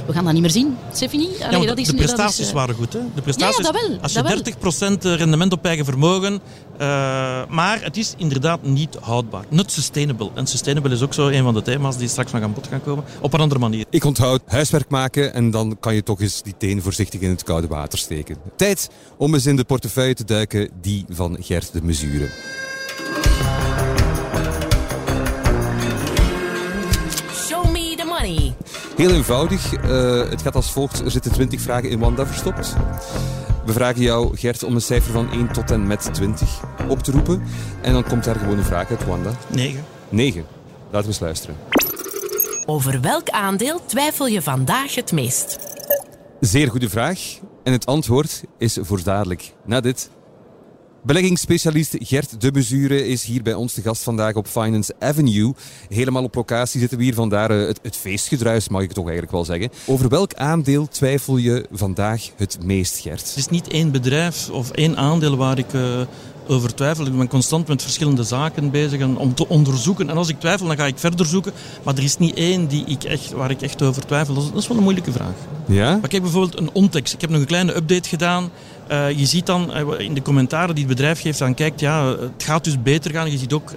We gaan dat niet meer zien, Stephanie. Allee, ja, dat is, de prestaties dat is, uh... waren goed. Hè? De prestaties, ja, dat wel. Als je dat 30% wel. rendement op eigen vermogen, uh, maar het is inderdaad niet houdbaar. Not sustainable. En sustainable is ook zo een van de thema's die straks nog aan bod gaan komen, op een andere manier. Ik onthoud huiswerk maken en dan kan je toch eens die teen voorzichtig in het koude water steken. Tijd om eens in de portefeuille te duiken, die van Gert de Mesure. Show me the money. Heel eenvoudig. Uh, het gaat als volgt. Er zitten 20 vragen in Wanda verstopt. We vragen jou, Gert, om een cijfer van 1 tot en met 20 op te roepen. En dan komt daar gewoon een vraag uit, Wanda. 9. 9. Laten we eens luisteren. Over welk aandeel twijfel je vandaag het meest? Zeer goede vraag. En het antwoord is voor dadelijk. Na dit. Beleggingsspecialist Gert de Bezure is hier bij ons te gast vandaag op Finance Avenue. Helemaal op locatie zitten we hier, vandaar het, het feestgedruis, mag ik toch eigenlijk wel zeggen. Over welk aandeel twijfel je vandaag het meest, Gert? Het is niet één bedrijf of één aandeel waar ik uh, over twijfel. Ik ben constant met verschillende zaken bezig om te onderzoeken. En als ik twijfel, dan ga ik verder zoeken. Maar er is niet één die ik echt, waar ik echt over twijfel. Dat is, dat is wel een moeilijke vraag. Ja? Maar kijk bijvoorbeeld een Ontex. Ik heb nog een kleine update gedaan. Uh, je ziet dan uh, in de commentaren die het bedrijf geeft, dan kijkt, ja, het gaat dus beter gaan. Je ziet ook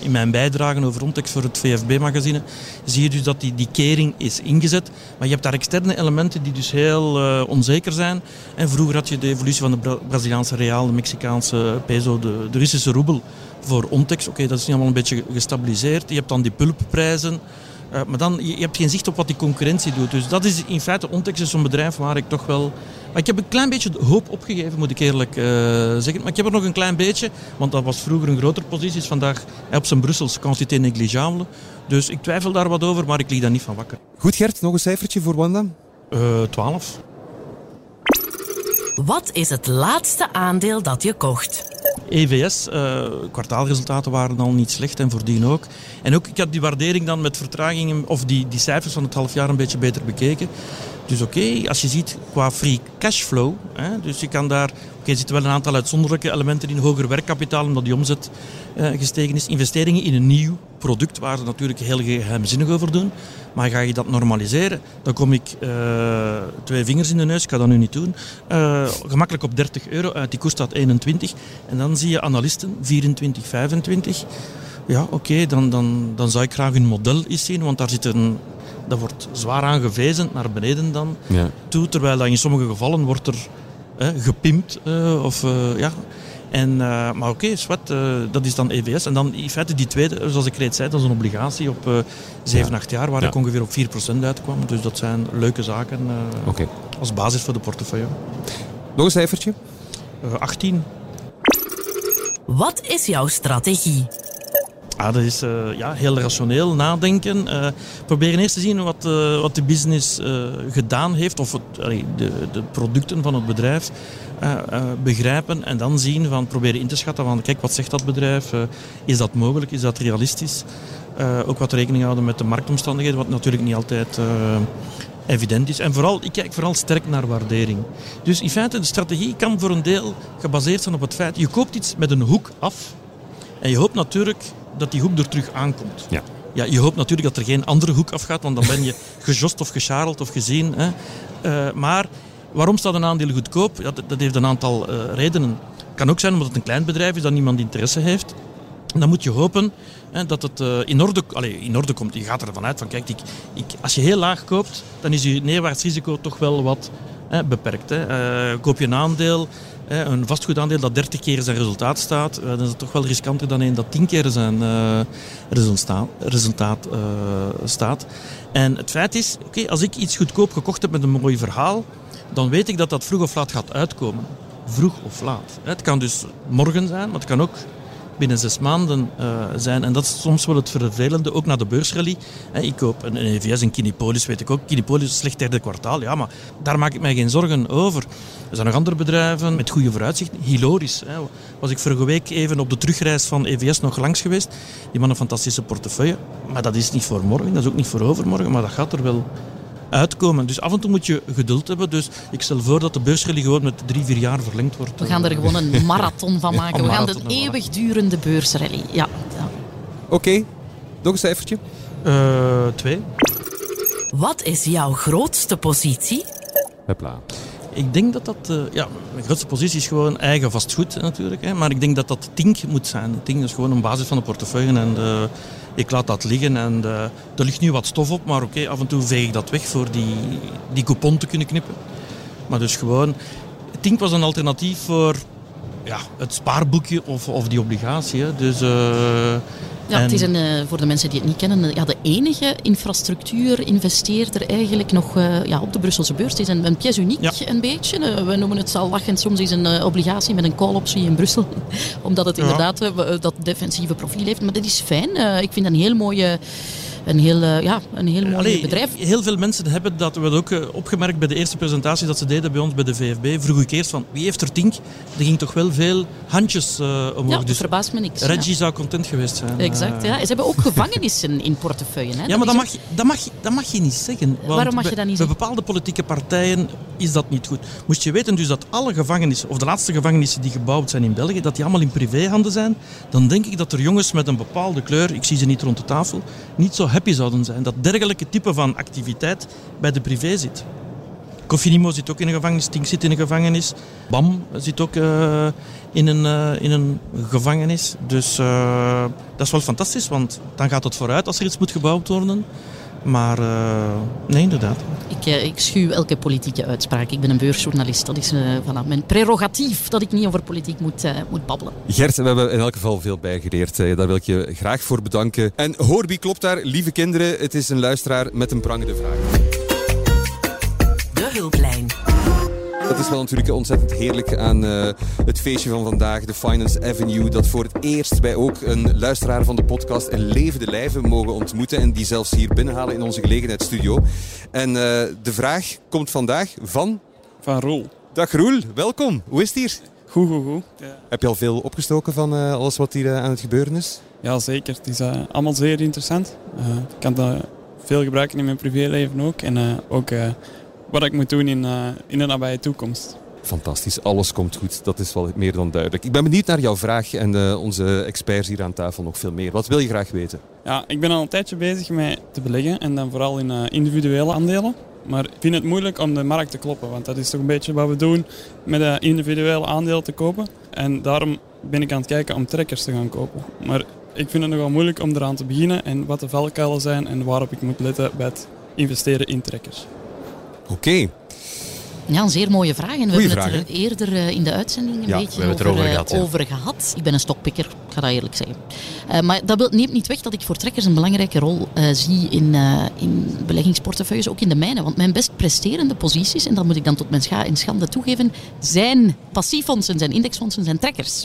in mijn bijdragen over Ontex voor het VFB-magazine, zie je dus dat die, die kering is ingezet. Maar je hebt daar externe elementen die dus heel onzeker zijn. En vroeger had je de evolutie van de Bra Braziliaanse real, de Mexicaanse peso, de, de Russische roebel voor Ontex. Oké, dat is nu allemaal een beetje gestabiliseerd. Je hebt dan die pulpprijzen. Uh, maar dan, je, je, hebt geen zicht op wat die concurrentie doet. Dus dat is in feite Ontex is zo'n bedrijf waar ik toch wel... Maar ik heb een klein beetje hoop opgegeven, moet ik eerlijk uh, zeggen. Maar ik heb er nog een klein beetje, want dat was vroeger een grotere positie. Is vandaag op zijn Brusselse quantité negligible. Dus ik twijfel daar wat over, maar ik lig daar niet van wakker. Goed Gert, nog een cijfertje voor Wanda? Uh, 12. Wat is het laatste aandeel dat je kocht? EVS, uh, kwartaalresultaten waren al niet slecht en voordien ook. En ook, ik had die waardering dan met vertragingen, of die, die cijfers van het halfjaar een beetje beter bekeken. Dus oké, als je ziet qua free cashflow, hè, dus je kan daar, oké, er zitten wel een aantal uitzonderlijke elementen in, hoger werkkapitaal omdat die omzet uh, gestegen is, investeringen in een nieuw product waar ze natuurlijk heel geheimzinnig over doen. Maar ga je dat normaliseren, dan kom ik uh, twee vingers in de neus, ik ga dat nu niet doen, uh, gemakkelijk op 30 euro uit, die kost dat 21. En dan zie je analisten 24, 25. Ja, oké, okay, dan, dan, dan zou ik graag hun model eens zien, want daar zit een dat wordt zwaar aangewezen naar beneden dan ja. toe. Terwijl dat in sommige gevallen wordt er hè, gepimpt. Uh, of, uh, ja. en, uh, maar oké, okay, dat is dan EVS. En dan in feite die tweede, zoals ik reeds zei, dat is een obligatie op 7, ja. 8 jaar, waar ja. ik ongeveer op 4% uitkwam. Dus dat zijn leuke zaken okay. als basis voor de portefeuille. Nog een cijfertje? 18. Wat is jouw strategie? Ah, dat is uh, ja, heel rationeel nadenken. Uh, proberen eerst te zien wat, uh, wat de business gedaan heeft, of het, de, de, producten van het bedrijf begrijpen en dan zien van proberen in te schatten van kijk, wat zegt dat bedrijf? is dat mogelijk? Is dat realistisch? ook wat rekening houden met de marktomstandigheden, wat natuurlijk niet altijd evident is. En vooral, ik kijk vooral sterk naar waardering. Dus in feite, de strategie kan voor een deel gebaseerd zijn op het feit, je koopt iets met een hoek af en je hoopt natuurlijk dat die hoek er terug aankomt. Ja. Ja, je hoopt natuurlijk dat er geen andere hoek afgaat, want dan ben je gejost of gescharreld of gezien. Hè. Uh, maar waarom staat een aandeel goedkoop? Ja, dat, dat heeft een aantal uh, redenen. Het kan ook zijn omdat het een klein bedrijf is dat niemand interesse heeft. En dan moet je hopen hè, dat het uh, in, orde, allez, in orde komt. Je gaat ervan uit van, kijk, ik, ik, als je heel laag koopt, dan is je neerwaarts risico toch wel wat hè, beperkt. Hè. koop je een aandeel een vastgoedaandeel dat 30 keer zijn resultaat staat, dan is het toch wel riskanter dan een dat 10 keer zijn uh, resultaat, uh, staat. En het feit is, oké, als ik iets goedkoop gekocht heb met een mooi verhaal, dan weet ik dat dat vroeg of laat gaat uitkomen. Vroeg of laat. Het kan dus morgen zijn, maar het kan ook binnen zes maanden uh, zijn. En dat is soms wel het vervelende, ook na de beursrally. ik koop een, EVS, een Kinipolis, weet ik ook. Kinipolis is slecht derde kwartaal, ja, maar daar maak ik mij geen zorgen over. Er zijn nog andere bedrijven met goede vooruitzichten. Hiloris, was ik vorige week even op de terugreis van EVS nog langs geweest. Die hebben een fantastische portefeuille. Maar dat is niet voor morgen, dat is ook niet voor overmorgen, maar dat gaat er wel uitkomen. Dus af en toe moet je geduld hebben. Dus ik stel voor dat de beursrally gewoon met drie, vier jaar verlengd wordt. We gaan er gewoon een marathon van maken. We gaan de eeuwigdurende beursrally. Ja. ja. Oké, okay. nog een cijfertje. Uh, twee. Wat is jouw grootste positie? Hopla. Ik denk dat dat... Uh, ja, grootste positie is gewoon eigen vastgoed natuurlijk. Hè, maar ik denk dat dat Tink moet zijn. Tink is gewoon een basis van de portefeuille. En de, ik laat dat liggen en de, er ligt nu wat stof op, maar oké, af en toe veeg ik dat weg voor die, die coupon te kunnen knippen. Maar dus gewoon, Tink was een alternatief voor ja, het spaarboekje of, of die obligatie. Hè. Dus, ja, het is een, uh, voor de mensen die het niet kennen, ja, de enige infrastructuur-investeerder eigenlijk nog uh, ja, op de Brusselse beurs. Het is een, een pièce uniek ja. een beetje. we noemen het al lachend, soms is een obligatie met een call-optie in Brussel. Omdat het inderdaad dat defensieve profiel heeft. Maar dat is fijn. ik vind dat een heel mooie een heel, uh, ja, een heel mooi Allee, bedrijf. Heel veel mensen hebben dat, we ook uh, opgemerkt bij de eerste presentatie dat ze deden bij ons bij de VFB. Vroeg ik eerst van, wie heeft er tink? Er ging toch wel veel handjes uh, omhoog. Ja, dus verbaast me niks. Reggie ja. zou content geweest zijn. Exact, ja. Ze hebben ook gevangenissen in portefeuille. Hè? Ja, maar dat mag, je, dat, mag dat mag je niet zeggen. Waarom mag je dat niet zeggen? Bij bepaalde politieke partijen is dat niet goed. Moest je weten dus dat alle gevangenissen, of de laatste gevangenissen die gebouwd zijn in België, dat die allemaal in privéhanden zijn, dan denk ik dat er jongens met een bepaalde kleur, ik zie ze niet rond de tafel, niet zo happy zouden zijn. Dat dergelijke type van activiteit bij de privé zit. Cofinimo zit ook in een gevangenis, Tink zit in een gevangenis, BAM zit ook uh, in, een, uh, in een gevangenis. Dus uh, dat is wel fantastisch, want dan gaat het vooruit als er iets moet gebouwd worden. Maar nee, inderdaad. Ik, ik schuw elke politieke uitspraak. Ik ben een beursjournalist. Dat is voilà, mijn prerogatief dat ik niet over politiek moet, moet babbelen. Gert, we hebben in elk geval veel bijgeleerd. daar wil ik je graag voor bedanken. En hoor wie klopt daar, lieve kinderen. Het is een luisteraar met een prangende vraag. Dat is wel natuurlijk ontzettend heerlijk aan uh, het feestje van vandaag, de Finance Avenue. Dat voor het eerst wij ook een luisteraar van de podcast in levende lijven mogen ontmoeten. En die zelfs hier binnenhalen in onze gelegenheidsstudio. En uh, de vraag komt vandaag van... Van Roel. Dag Roel, welkom. Hoe is het hier? Goed, goed, goed. Heb je al veel opgestoken van eh, alles wat hier eh, aan het gebeuren is? Ja, zeker. Het is eh, allemaal zeer interessant. Eh, ik kan dat veel gebruiken in mijn privéleven ook. En eh, ook eh, wat ik moet doen in, eh, in de nabije toekomst. Fantastisch, alles komt goed. Dat is wel meer dan duidelijk. Ik ben benieuwd naar jouw vraag en eh, onze experts hier aan tafel nog veel meer. Wat wil je graag weten? Ja, ik ben al een tijdje bezig met te beleggen en dan vooral in eh, individuele aandelen. Maar ik vind het moeilijk om de markt te kloppen, want dat is toch een beetje wat we doen met uh, individuele aandelen te kopen. En daarom ben ik aan het kijken om trekkers te gaan kopen. Maar ik vind het nogal moeilijk om eraan te beginnen en wat de valkuilen zijn en waarop ik moet letten bij het investeren in trekkers. Oké. Ja, een zeer mooie vraag. En we Goeie hebben vraag, het er eerder eh, in de uitzending een Ja, beetje we over, eh, gehad, ja. over gehad. Ik ben een stokpikker, ik ga dat eerlijk zeggen. Eh, maar dat neemt niet weg dat ik voor trekkers een belangrijke rol eh, zie in, eh, in beleggingsportefeuilles, ook in de mijne. Want mijn best presterende posities, en dat moet ik dan tot mijn scha en schande toegeven, zijn passiefondsen, zijn indexfondsen, zijn trekkers.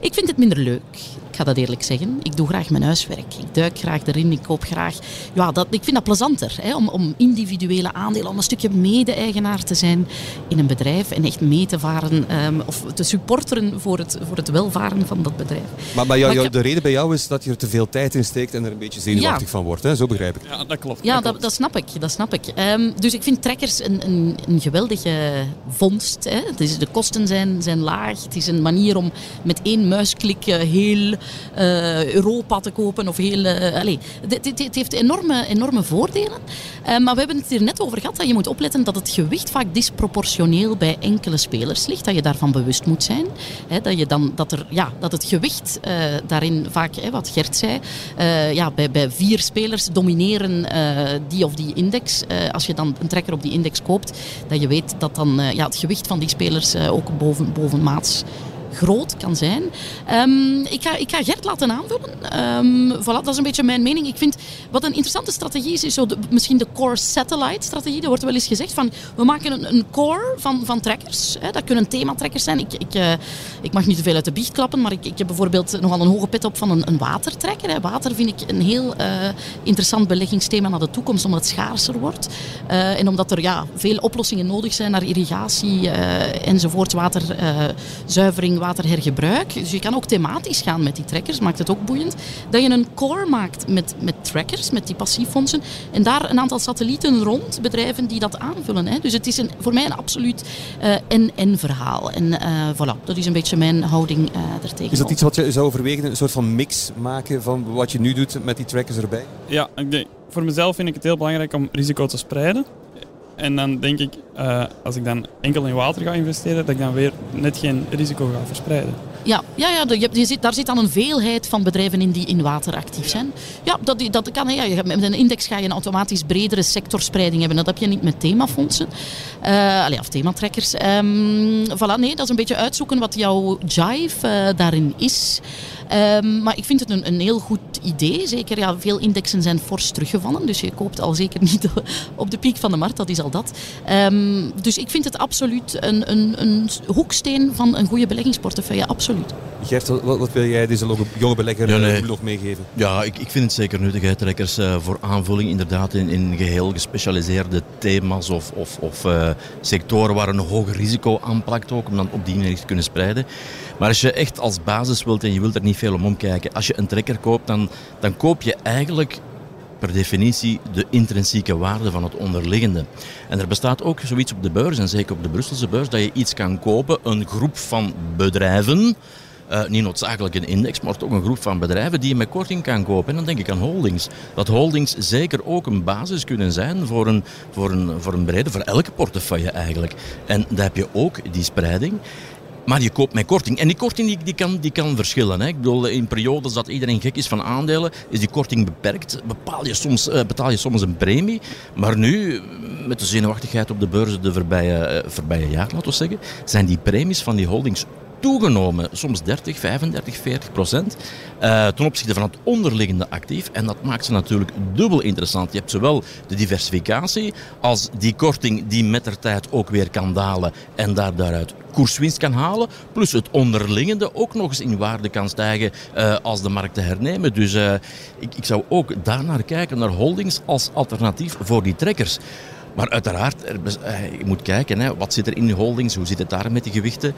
Ik vind het minder leuk. Ik ga dat eerlijk zeggen. Ik doe graag mijn huiswerk. Ik duik graag erin. Ik koop graag. Ja, dat, ik vind dat plezanter. Hè, om, om individuele aandelen, om een stukje mede-eigenaar te zijn in een bedrijf. En echt mee te varen ehm, of te supporteren voor het, voor het welvaren van dat bedrijf. Maar, maar jou- Maar ik de reden bij jou is dat je er te veel tijd in steekt en er een beetje zenuwachtig Ja. van wordt. Hè? Zo begrijp ik. Ja, dat klopt. Ja, dat klopt. dat snap ik. Dat snap ik. Ehm, dus ik vind trekkers een, een, een geweldige vondst. Hè. Het is, de kosten zijn, zijn laag. Het is een manier om met één muisklik eh, heel eh, Europa te kopen. Of heel, allez, het- het heeft enorme, enorme voordelen. Eh, maar we hebben het hier net over gehad dat je moet opletten dat het gewicht vaak disproportioneel bij enkele spelers ligt. Dat je daarvan bewust moet zijn. Hè, dat, je dan, dat, er, ja, dat het gewicht eh, daarin vaak, hè, wat Gert zei, ja, bij, bij vier spelers domineren die of die index. Als je dan een trekker op die index koopt, dat je weet dat dan ja, het gewicht van die spelers ook boven, bovenmaats groot kan zijn. Ehm, ik, ga, ik ga Gert laten aanvullen. Ehm, voilà, dat is een beetje mijn mening. Ik vind wat een interessante strategie is, is zo misschien de core satellite strategie. Er wordt wel eens gezegd van we maken een, een core van, van trekkers. Dat kunnen thematrekkers zijn. Ik, ik, eh, ik mag niet te veel uit de biecht klappen, maar ik, ik heb bijvoorbeeld nogal een hoge pet op van een, een watertrekker. Hè. Water vind ik een heel eh, interessant beleggingsthema naar de toekomst, omdat het schaarser wordt. Eh, en omdat er ja, veel oplossingen nodig zijn naar irrigatie enzovoort, waterzuivering, waterhergebruik. Dus je kan ook thematisch gaan met die trekkers, maakt het ook boeiend. Dat je een core maakt met, met trackers, met die passiefondsen. En daar een aantal satellieten rond, bedrijven die dat aanvullen. Hè. Dus het is een, voor mij een absoluut eh, en-en verhaal. En eh, voilà, dat is een beetje mijn houding eh ertegen. Is dat iets wat je zou overwegen? Een soort van mix maken van wat je nu doet met die trackers erbij? Ja, ik denk, voor mezelf vind ik het heel belangrijk om risico te spreiden. En dan denk ik, eh, als ik dan enkel in water ga investeren, dat ik dan weer net geen risico ga verspreiden. Ja, ja, ja je, je zit, daar zit dan een veelheid van bedrijven in die in water actief zijn. Ja, dat, dat kan. hè. Ja, met een index ga je een automatisch bredere sectorspreiding hebben. Dat heb je niet met themafondsen. Eh allee, of thematrekkers. Ehm voilà, nee, dat is een beetje uitzoeken wat jouw jive eh, daarin is. Ehm, maar ik vind het een, een heel goed idee. Zeker, ja, veel indexen zijn fors teruggevallen. Dus je koopt al zeker niet op de piek van de markt. Dat is al dat. Ehm, dus ik vind het absoluut een, een, een hoeksteen van een goede beleggingsportefeuille. Absoluut. Gert, wat, wat wil jij deze jonge belegger Ja, eh, nee. nog meegeven? Ja, ik, ik vind het zeker nuttig, hè, trekkers, eh, voor aanvulling inderdaad in, in geheel gespecialiseerde thema's of, of, of eh, sectoren waar een hoog risico aan plakt ook, om dan op die manier te kunnen spreiden. Maar als je echt als basis wilt en je wilt er niet veel om omkijken, als je een trekker koopt, dan, dan koop je eigenlijk per definitie de intrinsieke waarde van het onderliggende. En er bestaat ook zoiets op de beurs, en zeker op de Brusselse beurs, dat je iets kan kopen, een groep van bedrijven, eh, niet noodzakelijk een index, maar toch een groep van bedrijven die je met korting kan kopen. En dan denk ik aan holdings. Dat holdings zeker ook een basis kunnen zijn voor een, voor een, voor een brede, voor elke portefeuille eigenlijk. En daar heb je ook die spreiding. Maar je koopt met korting. En die korting die, die kan, die kan verschillen. Hè. Ik bedoel, in periodes dat iedereen gek is van aandelen, is die korting beperkt. Bepaal je soms, eh, betaal je soms een premie. Maar nu, met de zenuwachtigheid op de beurzen de voorbije, voorbije jaar, laten we zeggen, zijn die premies van die holdings toegenomen. Soms 30, 35, 40 procent. eh, ten opzichte van het onderliggende actief. En dat maakt ze natuurlijk dubbel interessant. Je hebt zowel de diversificatie als die korting die met de tijd ook weer kan dalen en daar daaruit koerswinst kan halen. Plus het onderliggende ook nog eens in waarde kan stijgen eh, als de markten hernemen. Dus eh, ik, ik zou ook daarnaar kijken, naar holdings als alternatief voor die trekkers. Maar uiteraard, er, je moet kijken, hè, wat zit er in de holdings, hoe zit het daar met die gewichten.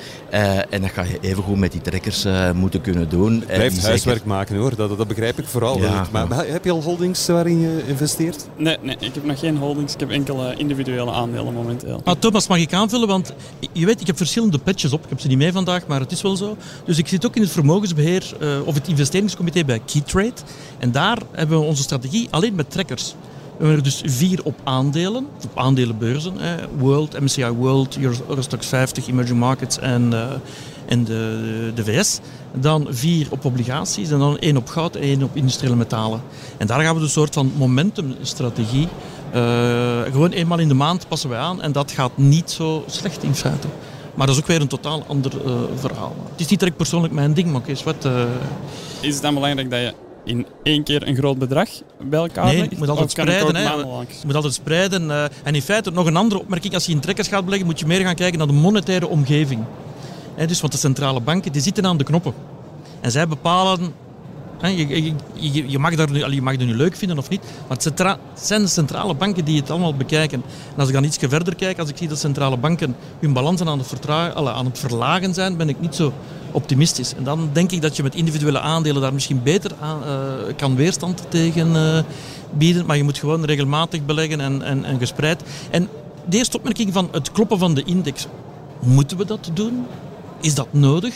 en dat ga je evengoed met die trekkers moeten kunnen doen. Blijft huiswerk maken hoor, dat, dat begrijp ik vooral. maar, maar, heb je al holdings waarin je investeert? Nee, nee, ik heb nog geen holdings. Ik heb enkel individuele aandelen momenteel. Maar Thomas, mag ik aanvullen? Want je weet, ik heb verschillende patches op. Ik heb ze niet mee vandaag, maar het is wel zo. Dus ik zit ook in het vermogensbeheer of het investeringscomité bij Keytrade. En daar hebben we onze strategie alleen met trekkers. We hebben er dus vier op aandelen, op aandelenbeurzen. World, MSCI World, Eurostox 50, Emerging Markets en, uh, en de, de VS. Dan vier op obligaties en dan één op goud en één op industriële metalen. En daar gaan we dus een soort van momentumstrategie. Uh, gewoon eenmaal in de maand passen wij aan en dat gaat niet zo slecht in feite. Maar dat is ook weer een totaal ander uh, verhaal. Het is niet direct persoonlijk mijn ding, maar is wat. Is het dan belangrijk dat je in één keer een groot bedrag bij elkaar Nee, je moet altijd spreiden. Hè. Je moet altijd spreiden. Uh, en in feite, nog een andere opmerking. Als je in trekkers gaat beleggen, moet je meer gaan kijken naar de monetaire omgeving. Dus, want de centrale banken die zitten aan de knoppen. En zij bepalen je, je, je, mag dat nu, je mag dat nu leuk vinden of niet, maar het, zijn de centrale banken die het allemaal bekijken. En als ik dan iets verder kijk, als ik zie dat centrale banken hun balansen aan het, aan het verlagen zijn, ben ik niet zo optimistisch. En dan denk ik dat je met individuele aandelen daar misschien beter aan, uh, kan weerstand tegen uh, bieden. Maar je moet gewoon regelmatig beleggen en, en, gespreid. En de eerste opmerking van het kloppen van de index. Moeten we dat doen? Is dat nodig?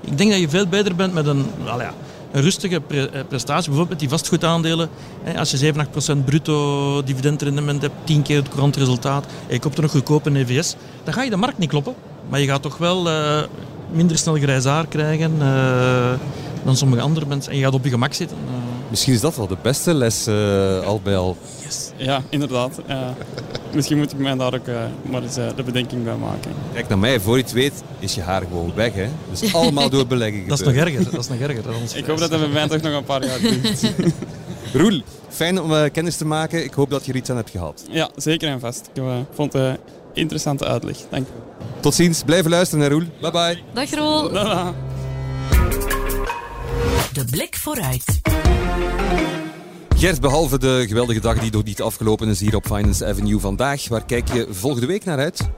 Ik denk dat je veel beter bent met een, ja, een rustige eh, prestatie. Bijvoorbeeld met die vastgoedaandelen. Als je 7, 8% bruto dividendrendement hebt, 10 keer het courant resultaat, en je koopt er nog goedkoop een EVS, dan ga je de markt niet kloppen. Maar je gaat toch wel uh, minder snel grijs haar krijgen dan sommige andere mensen. En je gaat op je gemak zitten. Misschien is dat wel de beste les al bij al. Yes. Ja, inderdaad. misschien moet ik mij daar ook maar eens de bedenking bij maken. Kijk naar mij, voor je het weet is je haar gewoon weg. Hè? Dus allemaal door beleggen. dat is nog erger. Dat is nog erger. ik hoop dat dat bij mij toch nog een paar jaar duurt. Roel, fijn om kennis te maken. Ik hoop dat je er iets aan hebt gehad. Ja, zeker en vast. Ik vond het interessante uitleg. Dank. Tot ziens. Blijven luisteren naar Roel. Bye bye. Dag Roel. De blik vooruit. Gert, behalve de geweldige dag die nog niet afgelopen is hier op Finance Avenue vandaag, waar kijk je volgende week naar uit?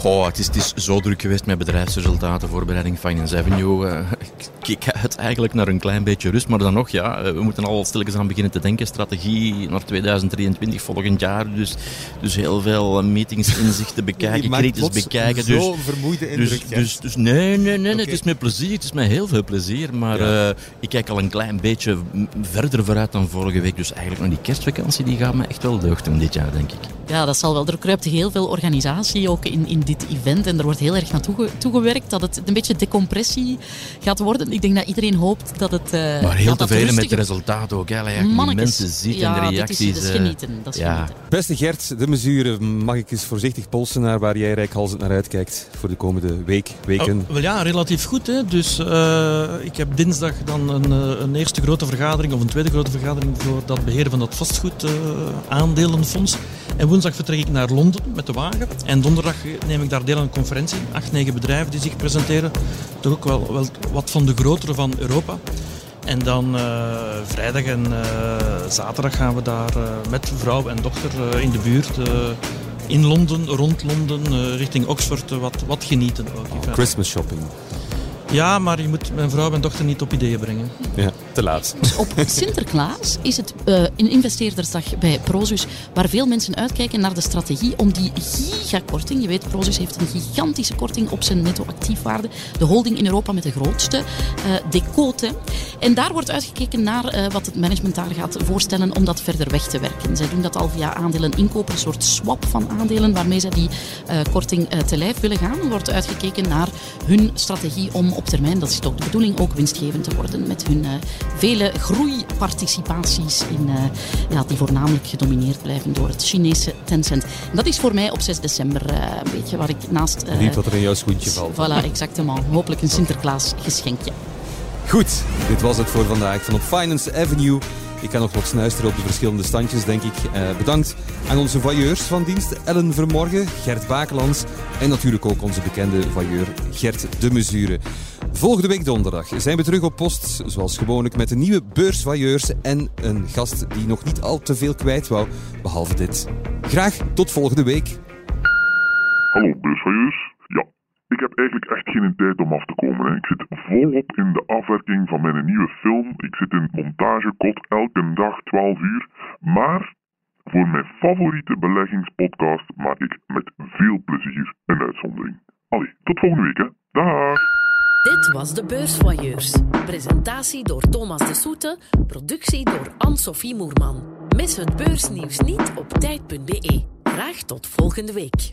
Goh, het is, het is zo druk geweest met bedrijfsresultaten, voorbereiding Finance Avenue. Uh, ik kijk uit eigenlijk naar een klein beetje rust, maar dan nog, ja, eh, we moeten al stilletjes aan beginnen te denken. Strategie naar 2023, volgend jaar. Dus, dus heel veel eh, meetings, inzichten bekijken, kritisch bekijken. Dus, zo vermoeide indruk. Dus, dus, dus, nee, nee, nee, het is met plezier. Het is met heel veel plezier. Maar uh, ik kijk al een klein beetje verder vooruit dan vorige week. Dus eigenlijk nog die kerstvakantie, die gaat me echt wel deugd doen dit jaar, denk ik. Ja, dat zal wel. Er kruipt heel veel organisatie ook in, in dit event. En er wordt heel erg naartoe toegewerkt dat het een beetje decompressie gaat worden. Ik denk dat iedereen hoopt dat het. Uh, maar heel tevreden met het resultaat ook. Hè. Mensen ziet ja, en de reacties. Dit is, dat is genieten. Dat is ja. genieten. Beste Gert, de mesuren. Mag ik eens voorzichtig polsen naar waar jij rijkhalsend naar uitkijkt voor de komende week, weken? Oh, wel ja, relatief goed. Hè. Dus uh, ik heb dinsdag dan een, een, eerste grote vergadering of een tweede grote vergadering voor dat beheren van dat vastgoed uh, aandelenfonds. En woensdag vertrek ik naar Londen met de wagen. En donderdag neem ik daar deel aan een conferentie. Acht, negen bedrijven die zich presenteren. Toch ook wel, wel wat van de grotere van Europa. En dan uh, vrijdag en uh, zaterdag gaan we daar uh, met vrouw en dochter in de buurt in Londen, rond Londen, richting Oxford, wat, wat genieten. Ook, Christmas shopping. Ja, maar je moet mijn vrouw en dochter niet op ideeën brengen. Ja, te laat. Op Sinterklaas is het uh, een investeerdersdag bij Prozus, waar veel mensen uitkijken naar de strategie om die gigakorting. Je weet, Prozus heeft een gigantische korting op zijn netto actiefwaarde. De holding in Europa met de grootste uh, decote. En daar wordt uitgekeken naar uh, wat het management daar gaat voorstellen om dat verder weg te werken. Zij doen dat al via aandelen inkopen, een soort swap van aandelen waarmee zij die korting te lijf willen gaan. Er wordt uitgekeken naar hun strategie om op termijn, dat is toch de bedoeling, ook winstgevend te worden met hun uh, vele groeiparticipaties in, uh, ja, die voornamelijk gedomineerd blijven door het Chinese Tencent. En dat is voor mij op 6 december uh, een beetje waar ik naast... Niet wat er in jouw schoentje valt. Voilà, exactement. Hopelijk een Sinterklaas geschenkje. Goed, dit was het voor vandaag van op Finance Avenue. Ik kan nog wat snuisteren op de verschillende standjes, denk ik. Eh, bedankt aan onze voyeurs van dienst, Ellen Vermorgen, Gert Bakelands en natuurlijk ook onze bekende voyeur Gert de Mesure. Volgende week donderdag zijn we terug op post, zoals gewoonlijk, met een nieuwe beursvoyeurs en een gast die nog niet al te veel kwijt wou, behalve dit. Graag tot volgende week. Hallo, beursvoyeurs. Ja, ik heb eigenlijk echt geen tijd om af te komen. Hè. Ik zit volop in de afwerking van mijn nieuwe film. Ik zit in montagekot elke dag 12 uur. Maar voor mijn favoriete beleggingspodcast maak ik met veel plezier een uitzondering. Allee, tot volgende week hè. Dag! Dit was de Beursvoyeurs. Presentatie door Thomas de Soete, productie door Anne-Sophie Moerman. Mis het beursnieuws niet op tijd.be. Graag tot volgende week.